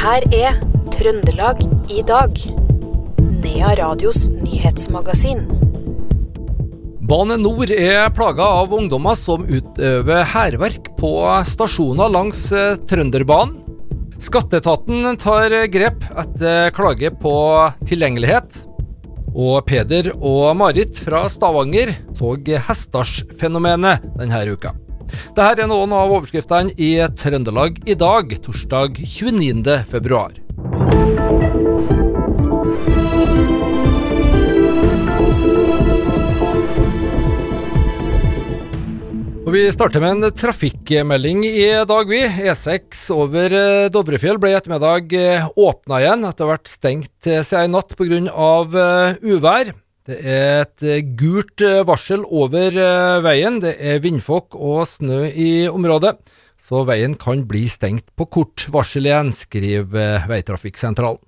her er Trøndelag i dag. Nea Radios nyhetsmagasin. Bane Nor er plaga av ungdommer som utøver hærverk på stasjoner langs eh, Trønderbanen. Skatteetaten tar grep etter klage på tilgjengelighet. Og Peder og Marit fra Stavanger så hestarsfenomenet denne uka. Dette er noen av overskriftene i Trøndelag i dag, torsdag 29. februar. Og Vi starter med en trafikkmelding i dag, vi. E6 over eh, Dovrefjell ble i ettermiddag eh, åpna igjen etter å ha vært stengt eh, siden i natt pga. uvær. Det er et gult varsel over veien. Det er vindfokk og snø i området, så veien kan bli stengt på kort varsel igjen, skriver Veitrafikksentralen.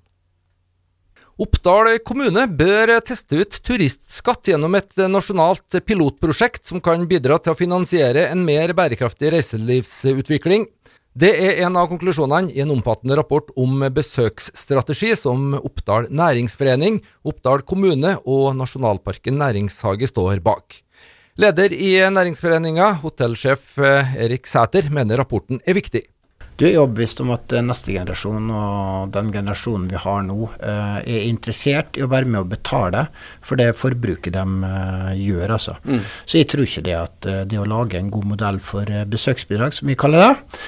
Oppdal kommune bør teste ut turistskatt gjennom et nasjonalt pilotprosjekt som kan bidra til å finansiere en mer bærekraftig reiselivsutvikling. Det er en av konklusjonene i en omfattende rapport om besøksstrategi som Oppdal næringsforening, Oppdal kommune og Nasjonalparken næringshage står bak. Leder i næringsforeninga, hotellsjef Erik Sæter, mener rapporten er viktig. Du er overbevist om at neste generasjon og den generasjonen vi har nå, eh, er interessert i å være med og betale for det forbruket de eh, gjør. altså. Mm. Så jeg tror ikke det at eh, det å lage en god modell for besøksbidrag, som vi kaller det,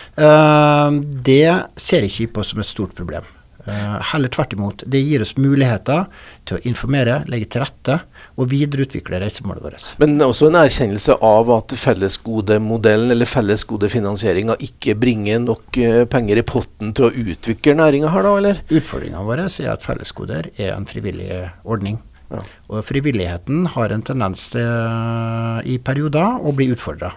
det ser jeg ikke på som et stort problem. Uh, heller tvert imot. Det gir oss muligheter til å informere, legge til rette og videreutvikle reisemålet vårt. Men også en erkjennelse av at fellesgodemodellen eller fellesgodefinansieringa ikke bringer nok uh, penger i potten til å utvikle næringa her, da, eller? Utfordringa vår er at fellesgoder er en frivillig ordning. Ja. Og frivilligheten har en tendens til uh, i perioder å bli utfordra.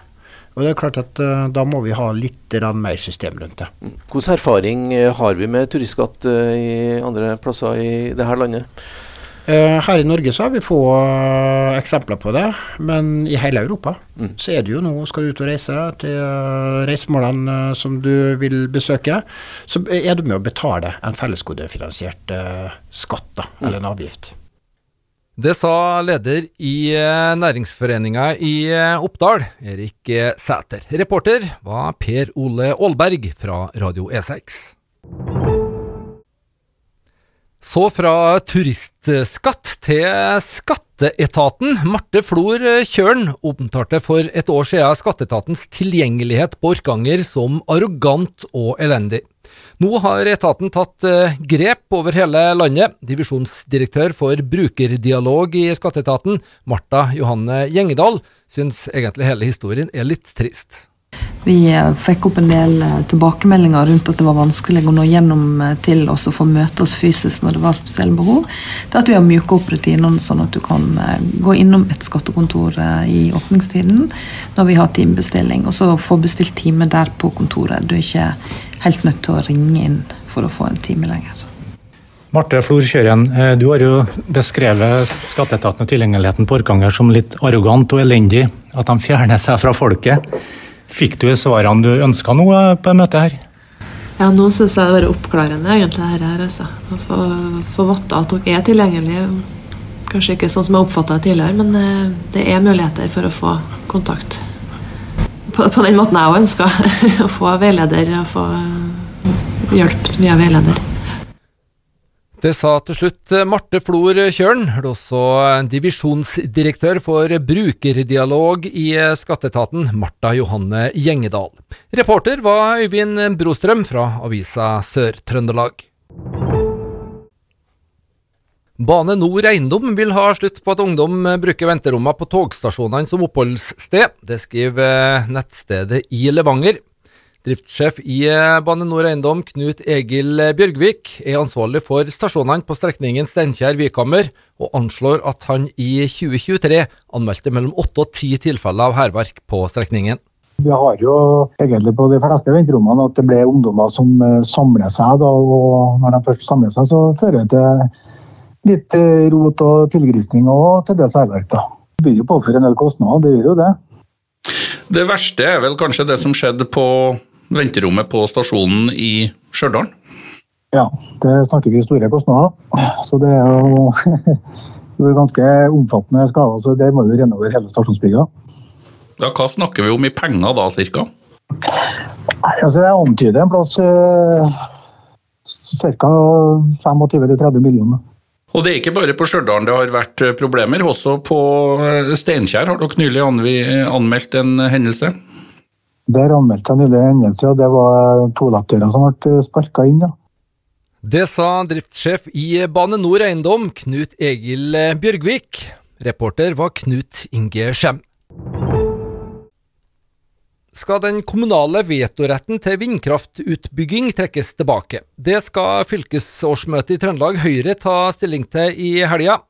Og det er klart at uh, Da må vi ha litt mer system rundt det. Mm. Hvilken erfaring eh, har vi med turistskatt uh, i andre plasser i dette landet? Her i Norge så har vi få eksempler på det, men i hele Europa mm. så er det jo nå, skal du ut og reise til reisemålene som du vil besøke, så er du med å betale en fellesgodefinansiert skatt, da, mm. eller en avgift. Det sa leder i eh, næringsforeninga i eh, Oppdal, Erik eh, Sæter. Reporter var Per Ole Aalberg fra Radio E6. Så fra turistskatt til Skatteetaten. Marte Flor Kjørn omtalte for et år siden Skatteetatens tilgjengelighet på Orkanger som arrogant og elendig. Nå har etaten tatt eh, grep over hele landet. Divisjonsdirektør for brukerdialog i Skatteetaten, Marta Johanne Gjengedal, syns egentlig hele historien er litt trist. Vi eh, fikk opp en del eh, tilbakemeldinger rundt at det var vanskelig å nå gjennom til oss og få møte oss fysisk når det var spesielle behov. Det at vi har myka opp rutinene sånn at du kan gå innom et skattekontor i åpningstiden når vi har timebestilling, og så få bestilt time der på kontoret. Du er ikke helt nødt til å ringe inn for å få en time lenger. Marte Flor Kjøren, eh, du har jo beskrevet skatteetaten og tilgjengeligheten på Orkanger som litt arrogant og elendig. At de fjerner seg fra folket. Fikk du svarene du ønska nå eh, på møtet her? Ja, nå syns jeg det vært oppklarende, egentlig, dette her. Altså. Å få, få vite at dere er tilgjengelige. Kanskje ikke sånn som jeg oppfatta det tidligere, men eh, det er muligheter for å få kontakt på, på den måten jeg òg ønska. Å få veileder og få hjelp via veileder. Det sa til slutt Marte Flor Kjørn, også divisjonsdirektør for brukerdialog i Skatteetaten, Marta Johanne Gjengedal. Reporter var Øyvind Brostrøm fra avisa Sør-Trøndelag. Bane Nor Eiendom vil ha slutt på at ungdom bruker venterommene på togstasjonene som oppholdssted. Det skriver nettstedet i Levanger. Driftssjef i Bane Nor Eiendom, Knut Egil Bjørgvik, er ansvarlig for stasjonene på strekningen Steinkjer-Vikhammer, og anslår at han i 2023 anmeldte mellom åtte og ti tilfeller av hærverk på strekningen. Vi har jo egentlig på de fleste venterommene at det ble ungdommer som eh, samler seg. Da, og når de først samler seg, så fører det til litt eh, rot og tilgrisning og til dels hærverk. Det blir jo påføre en del kostnader, det gjør jo det. Det verste er vel kanskje det som skjedde på venterommet på stasjonen i Stjørdal? Ja, det snakker vi store kostnader. Så det er jo det er ganske omfattende skader. Så der må vi renne over hele stasjonsbygga. Ja, hva snakker vi om i penger da, cirka? Nei, altså Jeg antyder en plass eh, ca. 25-30 millioner. Og det er ikke bare på Stjørdal det har vært problemer, også på eh, Steinkjer har dere nylig anmeldt en hendelse? Der anmeldte jeg nylig en hendelse, og det var toalettdøra som ble sparka inn. ja. Det sa driftssjef i Bane Nor Eiendom, Knut Egil Bjørgvik. Reporter var Knut Inge Skjem. Skal den kommunale vetoretten til vindkraftutbygging trekkes tilbake? Det skal fylkesårsmøtet i Trøndelag Høyre ta stilling til i helga.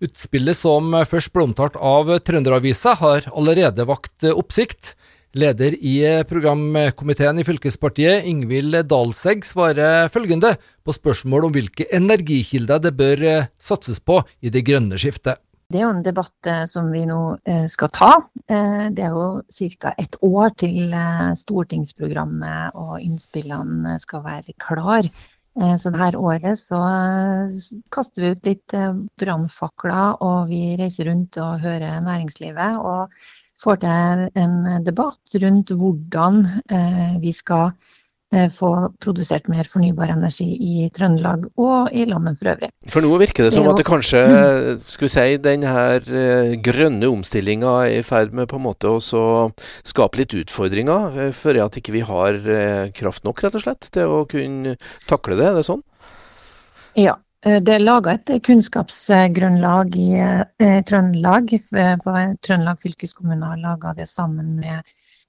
Utspillet som først ble omtalt av Trønderavisa, har allerede vakt oppsikt. Leder i programkomiteen i fylkespartiet, Ingvild Dalsegg, svarer følgende på spørsmål om hvilke energikilder det bør satses på i det grønne skiftet. Det er jo en debatt eh, som vi nå eh, skal ta. Eh, det er jo ca. et år til eh, stortingsprogrammet og innspillene skal være klar. Eh, Så dette året så eh, kaster vi ut litt eh, brannfakler, og vi reiser rundt og hører næringslivet. Og får til en debatt rundt hvordan eh, vi skal eh, få produsert mer fornybar energi i Trøndelag og i landet for øvrig. For nå virker det som at det kanskje, skal vi si, den her eh, grønne omstillinga er i ferd med på en måte å skape litt utfordringer, for at ikke vi har kraft nok, rett og slett, til å kunne takle det. Er det sånn? Ja. Eh, Det er laga et kunnskapsgrunnlag i eh, Trøndelag. eh, Trøndelag fylkeskommune har laga det sammen med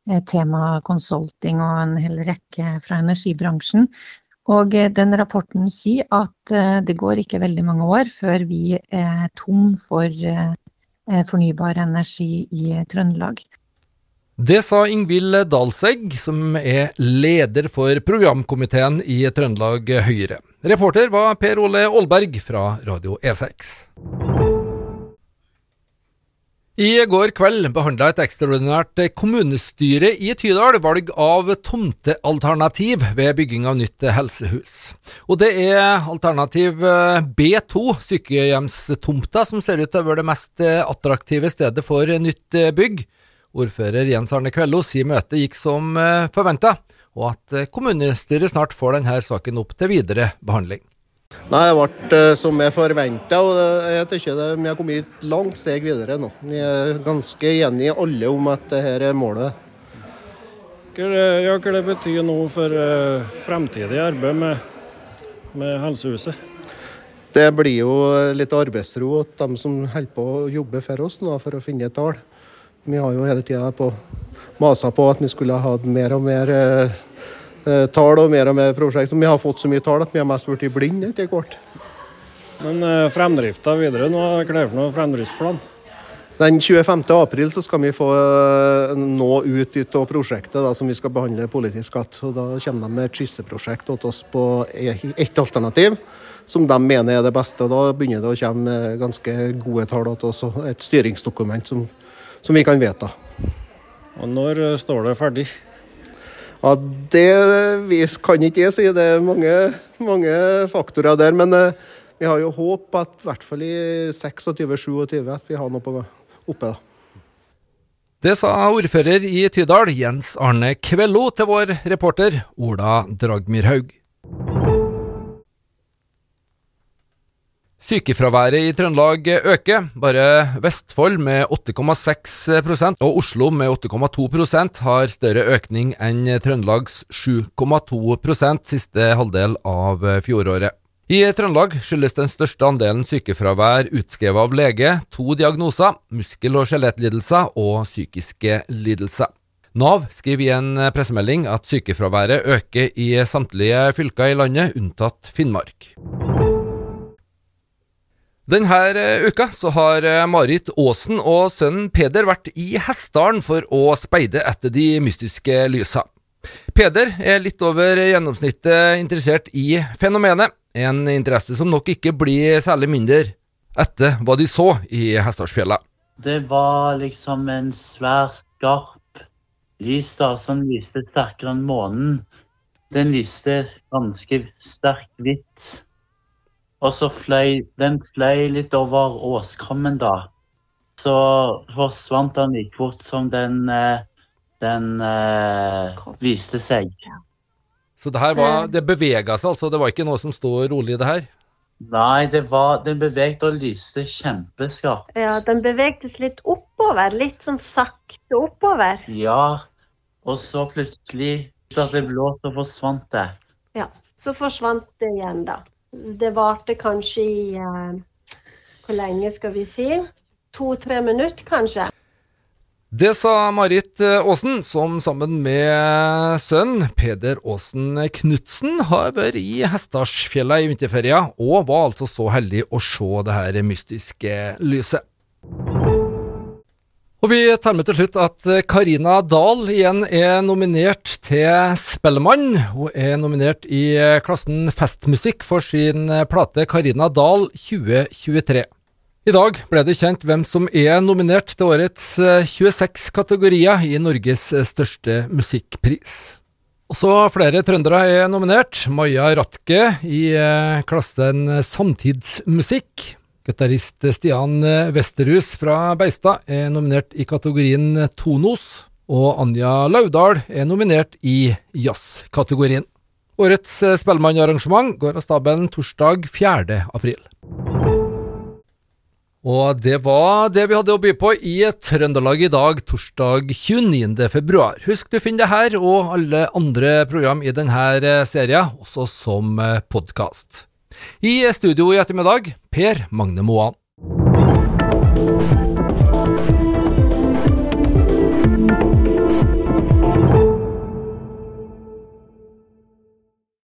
eh, Tema Consulting og en hel rekke fra energibransjen. Og eh, den rapporten sier at eh, det går ikke veldig mange år før vi er tom for eh, eh, fornybar energi i Trøndelag. Det sa Ingvild Dalsegg, som er leder for programkomiteen i Trøndelag Høyre. Reporter var Per Ole Aalberg fra Radio E E6. I går kveld behandla et ekstraordinært kommunestyre i Tydal valg av tomtealternativ ved bygging av nytt helsehus. Og det er alternativ eh, B2, sykehjemstomta, som ser ut til å være det mest eh, attraktive stedet for nytt eh, bygg. Ordfører Jens Arne Kvellos sier møtet gikk som forventa, og at eh, kommunestyret snart får denne saken opp til videre behandling. Nei, Det ble eh, som jeg forventa, og jeg vi har kommet et langt steg videre nå. Vi er ganske enige alle om at dette er målet. Hva det, ja, hva det betyr nå for uh, fremtidig arbeid med, med helsehuset? Det blir jo litt arbeidsro til dem som holder på å jobbe for oss nå, for å finne et tall. Vi har jo hele tida masa på at vi skulle ha hatt mer og mer eh, eh, tall og mer og mer prosjekt. Så vi har fått så mye tall at vi har mest blitt blinde etter hvert. Men eh, fremdrifta videre, nå hva er det noe fremdriftsplan? Den 25. april så skal vi få eh, nå ut av prosjektet da, som vi skal behandle politisk igjen. Da kommer de med et skisseprosjekt til oss på e- ett alternativ, som de mener er det beste. Da begynner det å komme eh, ganske gode tall til oss, et styringsdokument som, som vi kan vedta. Og når uh, står det ferdig? Ja, Det vi kan ikke jeg si, det er mange, mange faktorer der. Men eh, vi har jo håp at i hvert fall i 26-27 at vi har noe på oppe. da. Det sa ordfører i Tydal, Jens Arne Kvello, til vår reporter Ola Dragmyrhaug. Sykefraværet i Trøndelag øker. Bare Vestfold med 8,6% og Oslo med 8,2% har større økning enn Trøndelags 7,2% siste halvdel av fjoråret. I Trøndelag skyldes den største andelen sykefravær utskrevet av lege to diagnoser, muskel- og skjelettlidelser og psykiske lidelser. Nav skriver i en pressemelding at sykefraværet øker i samtlige fylker i landet, unntatt Finnmark. Denne uka så har Marit Aasen og sønnen Peder vært i Hessdalen for å speide etter de mystiske lysa. Peder er litt over gjennomsnittet interessert i fenomenet, en interesse som nok ikke blir særlig mindre etter hva de så i Hessdalsfjella. Det var liksom en svær, skarp lys da, som lyste sterkere enn månen. Den lyste ganske sterkt hvitt. Og så fløy den fløy litt over åskammen, da. Så forsvant den like fort som den, eh, den uh, viste seg. Så det her var, det bevega seg altså, det var ikke noe som sto rolig, det her? Nei, det var, den beveget og lyste kjempeskarpt. Ja, den bevegdes litt oppover. Litt sånn sakte oppover. Ja, og så plutselig, da det blåste, forsvant det. Ja, så forsvant det igjen, da. Det varte kanskje i eh, Hvor lenge skal vi si? To-tre minutter, kanskje. Det sa Marit eh, Aasen, som sammen med sønnen Peder Aasen Knutsen har vært i Hestarsfjella i vinterferia, og var altså så heldig å se det her mystiske lyset. Og vi tar med til slutt at Karina Dahl igjen er nominert til Spellemann. Hun er nominert i klassen festmusikk for sin plate Karina Dahl 2023. I dag ble det kjent hvem som er nominert til årets 26 kategorier i Norges største musikkpris. Også flere trøndere er nominert. Maja Ratke i klassen samtidsmusikk. Gitarist Stian Westerhus fra Beistad er nominert i kategorien Tonos, og Anja Laudal er nominert i jazzkategorien. Årets Spellemannarrangement går av stabelen torsdag 4. april. Og det var det vi hadde å by på i Trøndelag i dag, torsdag 29. februar. Husk du finner det her og alle andre program i denne serien, også som podkast. I studio i ettermiddag, Per Magne Moan.